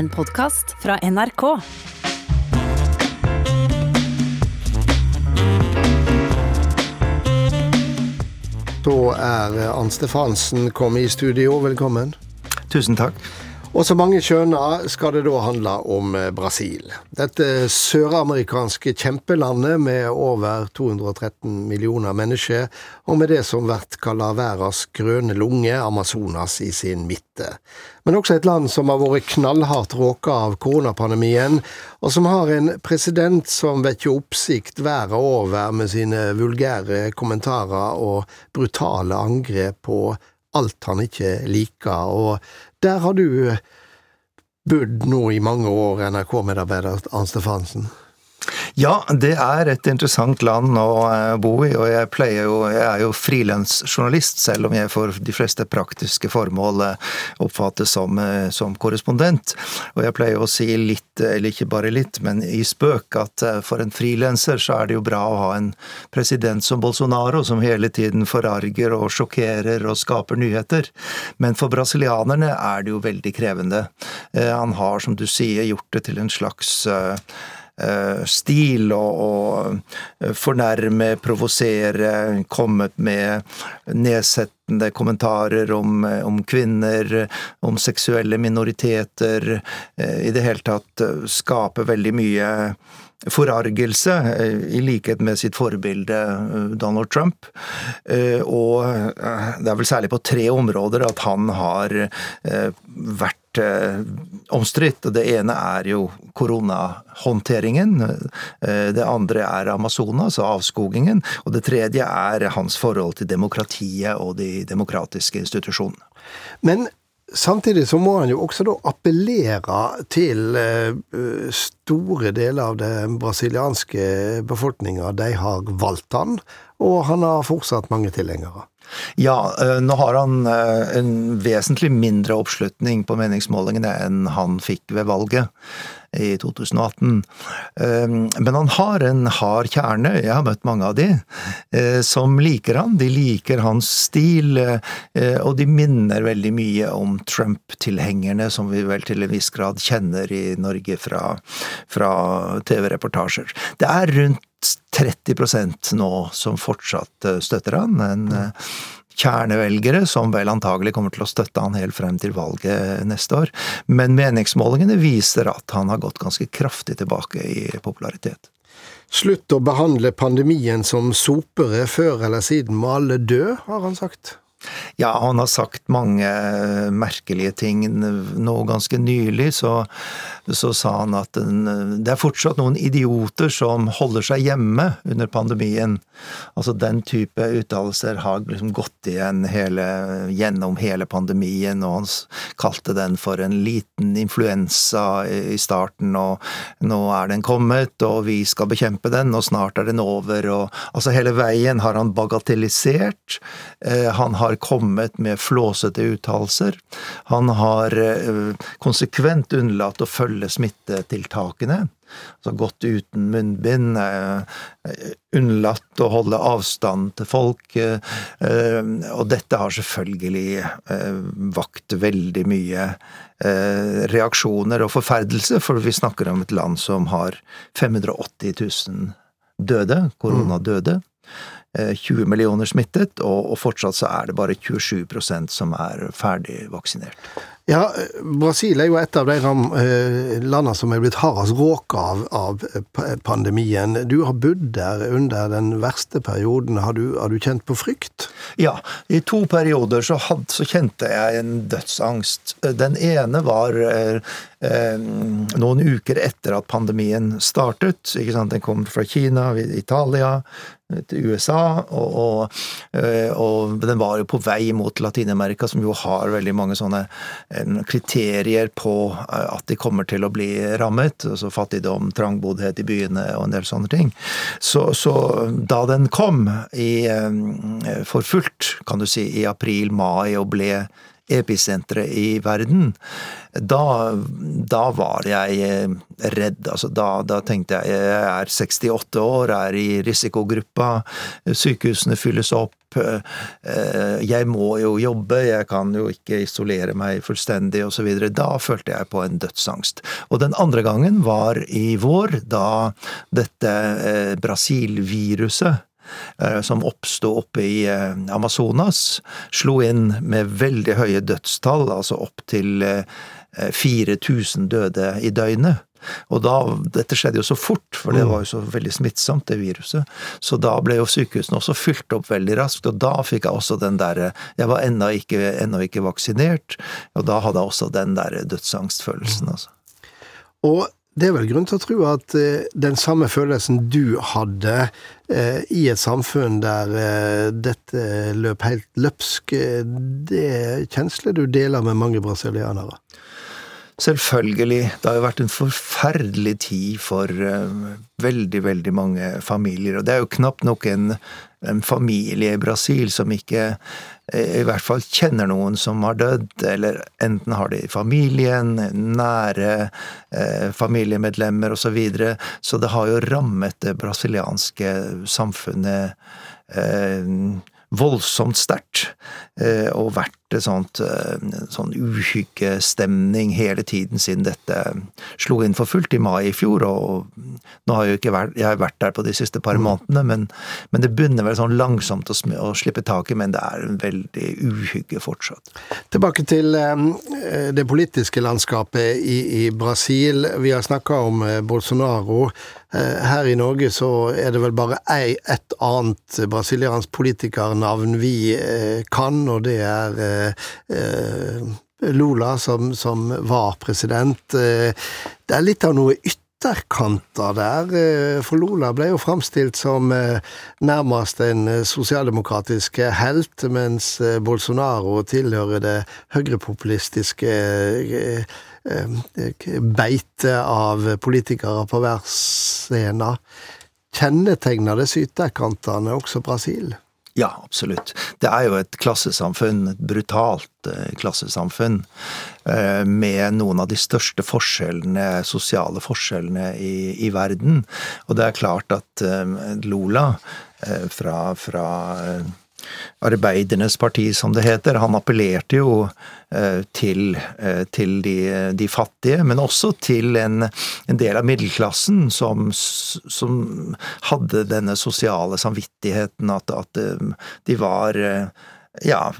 En podkast fra NRK. Da er Ann Stefansen kommet i studio. Velkommen. Tusen takk. Og som mange skjønner, skal det da handle om eh, Brasil. Dette søramerikanske kjempelandet med over 213 millioner mennesker, og med det som blir kalla verdens grønne lunge, Amazonas, i sin midte. Men også et land som har vært knallhardt råka av koronapandemien, og som har en president som vekker oppsikt verden over med sine vulgære kommentarer og brutale angrep på alt han ikke liker, og der har du bodd nå i mange år, NRK-medarbeider Arnt Stefansen. Ja, det er et interessant land å eh, bo i, og jeg, jo, jeg er jo frilansjournalist, selv om jeg for de fleste praktiske formål eh, oppfattes som, eh, som, korrespondent. Og jeg pleier å si litt, eller ikke bare litt, men i spøk, at for en frilanser så er det jo bra å ha en president som Bolsonaro, som hele tiden forarger og sjokkerer og skaper nyheter. Men for brasilianerne er det jo veldig krevende. Han har, som du sier, gjort det til en slags stil og, og eh, fornærme, provosere, komme med nedsettende kommentarer om, eh, om, kvinner, om seksuelle minoriteter, i det hele tatt skape veldig mye forargelse, i likhet med sitt forbilde Donald Trump. Og det er vel særlig på tre områder at han har vært eh, omstridt. Det ene er jo koronahåndteringen. Eh, det andre er Amazonas og avskogingen. Og det tredje er hans forhold til demokratiet og de demokratiske institusjonene. Men Samtidig så må han jo også da appellere til eh, store deler av den brasilianske befolkninga. De har valgt han, og han har fortsatt mange tilhengere. Ja, eh, nå har han eh, en vesentlig mindre oppslutning på meningsmålingene enn han fikk ved valget i 2018. Eh, men han har en hard kjerne, jeg har møtt mange av de, som liker han. De liker hans stil, og de minner veldig mye om Trump-tilhengerne, som vi vel til en viss grad kjenner i Norge fra, fra TV-reportasjer. Det er rundt 30% nå som fortsatt eh, støtter han. En eh, kjernevelgere som vel antagelig kommer til å støtte han helt frem til valget neste år. Men meningsmålingene viser at han har gått ganske kraftig tilbake i popularitet. Slutt å behandle pandemien som sopere. Før eller siden må alle dø, har han sagt. Ja, han har sagt mange merkelige ting. Nå ganske nylig så, så sa han at den, det er fortsatt noen idioter som holder seg hjemme under pandemien. Altså den type uttalelser har liksom gått igjen hele, gjennom hele pandemien, og han kalte den for en liten influensa i starten, og nå er den kommet, og vi skal bekjempe den, og snart er den over, og altså hele veien har han bagatellisert. Eh, han har har kommet med flåsete uttalelser. Han har eh, konsekvent unnlatt å følge smittetiltakene. Altså gått uten munnbind, eh, unnlatt å holde avstand til folk. Eh, og dette har selvfølgelig vakt veldig mye reaksjoner og forferdelse, for vi snakker om et land som har 580 000 døde, koronadøde. 20 eh, millioner smittet, og, fortsatt så er det bare 27% som er ferdig vaksinert. Ja, Brasil er jo et av de eh, landene som er blitt hardest råka av, av, pandemien. Du har bodd der under den verste perioden. Har du, har du kjent på frykt? Ja, i to perioder så, had, så, kjente jeg en dødsangst. Den ene var eh, eh noen uker etter at pandemien startet. ikke sant? Den kom fra Kina, Italia, til USA, og, og, eh, og, den var jo på vei mot Latin-Amerika, som jo har veldig mange sånne kriterier på eh, at de kommer til å bli rammet. altså Fattigdom, trangboddhet i byene og en del sånne ting. Så, så da den kom i, for fullt, kan du si, i april-mai og ble episenteret i verden, da, da, var jeg eh, redd. Altså, da, da, tenkte jeg jeg er 68 år, er i risikogruppa, sykehusene fylles opp, Jeg må jo jobbe, jeg kan jo ikke isolere meg fullstendig osv. Da følte jeg på en dødsangst. Og den andre gangen var i vår, da dette Brasil-viruset som oppsto oppe i Amazonas, slo inn med veldig høye dødstall, altså opp til 4000 døde i døgnet. Og da, Dette skjedde jo så fort, for det mm. var jo så veldig smittsomt, det viruset. Så da ble jo sykehusene også fylt opp veldig raskt, og da fikk jeg også den derre Jeg var ennå ikke, ennå ikke vaksinert, og da hadde jeg også den der dødsangstfølelsen, mm. altså. Og det er vel grunn til å tro at eh, den samme følelsen du hadde eh, i et samfunn der eh, dette løp helt løpsk, det er kjensler du deler med mange brasilianere? Selvfølgelig. Det har jo vært en forferdelig tid for uh, veldig, veldig mange familier. Og det er jo knapt nok en, en familie i Brasil som ikke uh, i hvert fall kjenner noen som har dødd, eller enten har det i familien, nære eh, familiemedlemmer osv. Så, videre. så det har jo rammet det brasilianske samfunnet voldsomt sterkt, og vært en sånt, eh, sånn uhyggestemning hele tiden siden dette slo inn for fullt i mai i fjor. og Nå har jeg vært, jeg har vært der på de siste par mm. månedene, men, men det begynner vel sånn langsomt å, å slippe taket, men det er en veldig uhygge fortsatt. Tilbake til eh, det politiske landskapet i, i Brasil. Vi har snakka om eh, Bolsonaro. Her i Norge så er det vel bare ei, et annet brasiliansk politikernavn vi kan, og det er Eh, Lula, som, som, var president. Eh, det er litt av noe ytterkanter der, eh, for Lola ble jo framstilt som nærmest en sosialdemokratisk helt, mens Bolsonaro tilhører det høyrepopulistiske beitet av politikere på hver scene. Kjennetegner disse ytterkantene også Brasil? Ja, absolutt. Det er jo et klassesamfunn, et brutalt eh, klassesamfunn, eh, med noen av de største forskjellene, sosiale forskjellene i, i verden. Og det er klart at eh, Lola fra, fra Arbeidernes parti, som det heter. Han appellerte jo eh, til, eh, til de, de, fattige, men også til en, en del av middelklassen som, som, hadde denne sosiale samvittigheten, at, at eh, de var ja,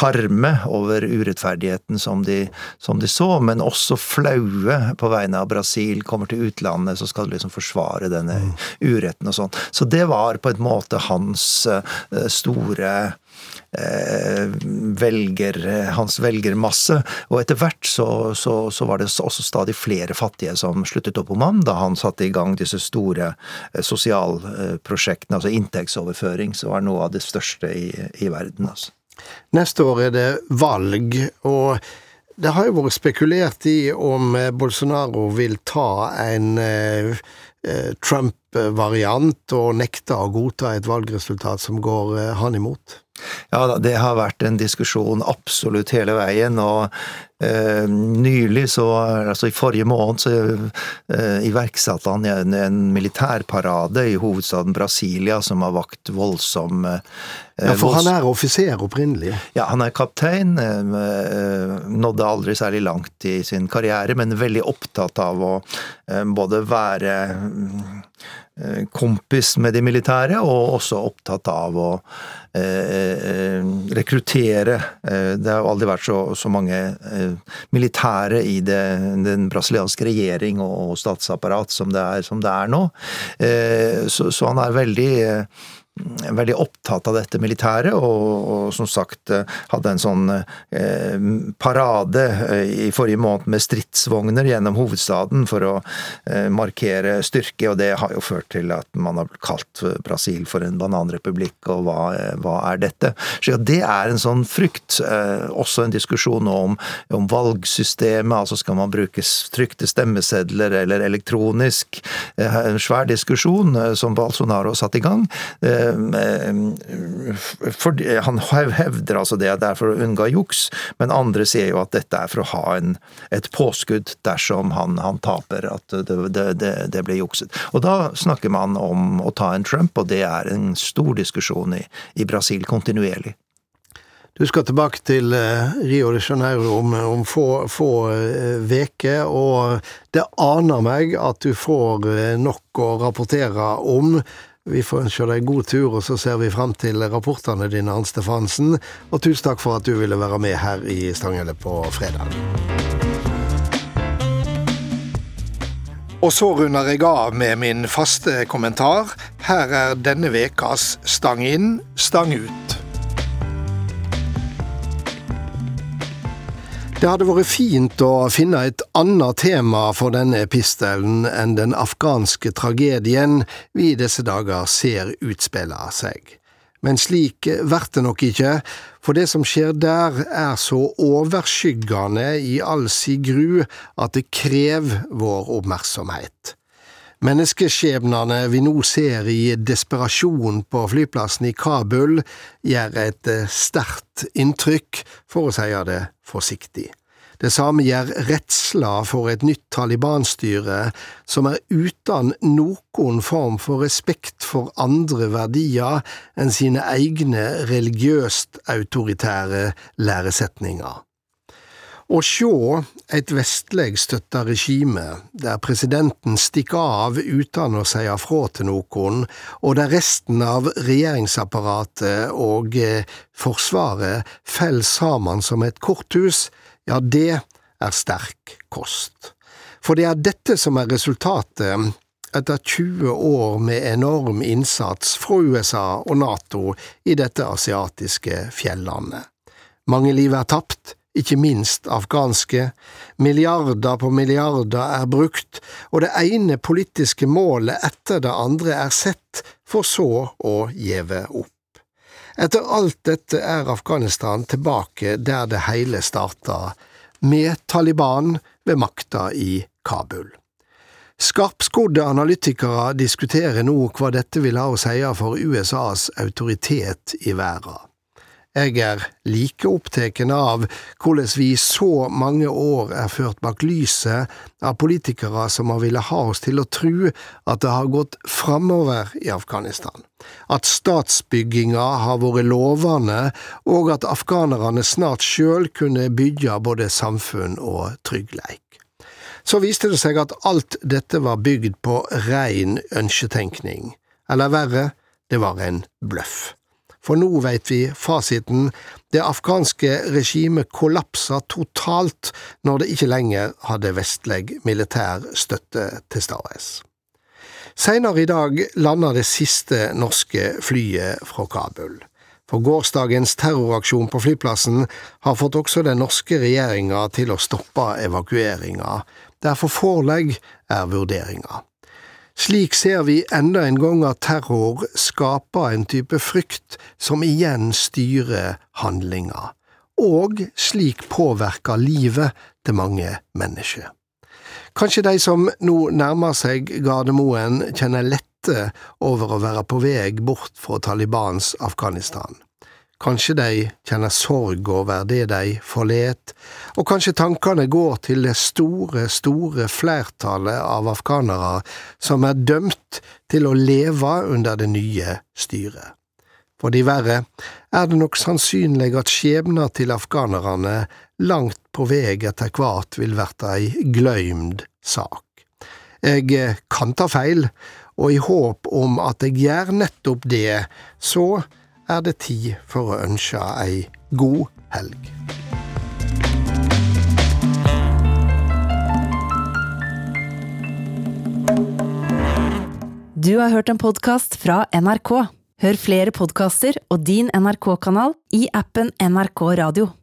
harme over urettferdigheten som de, som de, så, men også flaue på vegne av Brasil. Kommer til utlandet, så skal du liksom forsvare denne mm. uretten og sånn. Så det var på en måte hans uh, store Eh, velger, hans velgermasse. Og etter hvert så, så, så, var det også stadig flere fattige som sluttet opp om ham da han satte i gang disse store eh, sosialprosjektene, altså inntektsoverføring, som var noe av det største i, i verden. Altså. Neste år er det valg, og det har jo vært spekulert i om Bolsonaro vil ta en eh, Trump-variant og nekte å godta et valgresultat som går han imot. Ja, det har vært en diskusjon absolutt hele veien, og eh, nylig, så, altså i forrige måned, så eh, iverksatte han en, en militærparade i hovedstaden Brasilia som har vakt voldsom eh, Ja, For han er offiser opprinnelig? Ja, han er kaptein. Nådde aldri særlig langt i sin karriere, men veldig opptatt av å både være kompis med de militære, og også opptatt av å eh, eh rekruttere. Eh, det har aldri vært så, så mange eh, militære i det, den brasilianske regjering og, statsapparat som det er, som det er nå. Eh, så, så, han er veldig veldig opptatt av dette militæret, og, og, som sagt eh, hadde en sånn eh, parade eh, i forrige måned med stridsvogner gjennom hovedstaden for å eh, markere styrke, og det har jo ført til at man har kalt Brasil for en bananrepublikk, og hva, eh, hva er dette? Så det er en sånn frykt. Eh, også en diskusjon om, om valgsystemet, altså skal man bruke trykte stemmesedler eller elektronisk? en svær diskusjon som Bolsonaro satte i gang. Eh, for, han hevder altså det er for å unngå juks, men andre sier jo at dette er for å ha en, et påskudd dersom han, han taper, at det, det, det, det, blir jukset. Og da snakker man om å ta en Trump, og det er en stor diskusjon i, i Brasil kontinuerlig. Du skal tilbake til eh, Rio de Janeiro om, om få, uker, eh, og det aner meg at du får eh, nok å rapportere om. Vi får ønske deg god tur, og så ser vi frem til rapportene dine, Arnt Stefansen. Og tusen takk for at du ville være med her i Stanghelle på fredag. Og så runder jeg av med min faste kommentar. Her er denne vekas Stang inn, stang ut. Det hadde vært fint å finne et annet tema for denne epistelen enn den afghanske tragedien vi i disse dager ser utspille seg. Men slik blir det nok ikke, for det som skjer der er så overskyggende i all si gru at det krever vår oppmerksomhet. Menneskeskjebnene vi nå ser i desperasjon på flyplassen i Kabul, gjør et eh, sterkt inntrykk, for å si det forsiktig. Det samme gjør redsla for et nytt Taliban-styre som er uten noen form for respekt for andre verdier enn sine egne religiøst autoritære læresetninger. Å sjå et vestleg støtta regime der presidenten stikker av uten å si fra til noen, og der resten av regjeringsapparatet og eh, Forsvaret faller sammen som et korthus, ja, det er sterk kost. For det er dette som er resultatet etter 20 år med enorm innsats fra USA og NATO i dette asiatiske fjellandet. Mange liv er tapt, ikke minst afghanske, milliarder på milliarder er brukt, og det ene politiske målet etter det andre er sett, for så å gjeve opp. Etter alt dette er Afghanistan tilbake der det hele starta, med Taliban ved makta i Kabul. Skarpskodde analytikere diskuterer nå hva dette vil ha å si for USAs autoritet i verden. Jeg er like opptatt av hvordan vi i så mange år er ført bak lyset av politikere som har ville ha oss til å tro at det har gått framover i Afghanistan, at statsbygginga har vært lovende, og at afghanerne snart sjøl kunne bygge både samfunn og tryggleik. Så viste det seg at alt dette var bygd på rein ønsketenkning, eller verre, det var en bløff for nå veit vi fasiten, det afghanske regimet kollapsa totalt når det ikke lenger hadde vestlig militær støtte til stades. Seinere i dag landa det siste norske flyet fra Kabul. For gårsdagens terroraksjon på flyplassen har fått også den norske regjeringa til å stoppe evakueringa. Derfor forelegg er vurderinga. Slik ser vi enda en gang at terror skaper en type frykt som igjen styrer handlinga, og slik påvirker livet til mange mennesker. Kanskje de som nå nærmer seg Gardermoen kjenner lette over å være på vei bort fra Talibans Afghanistan. Kanskje de kjenner sorg over det de forlet, og kanskje tankene går til det store, store flertallet av afghanere som er dømt til å leve under det nye styret. For de verre er det nok sannsynlig at skjebna til afghanerne langt på vei etter hvert vil verte ei gløymd sak. Jeg kan ta feil, og i håp om at jeg gjør nettopp det, så er det tid for å ønske ei god helg. Du har hørt en podkast fra NRK. Hør flere podkaster og din NRK-kanal i appen NRK Radio.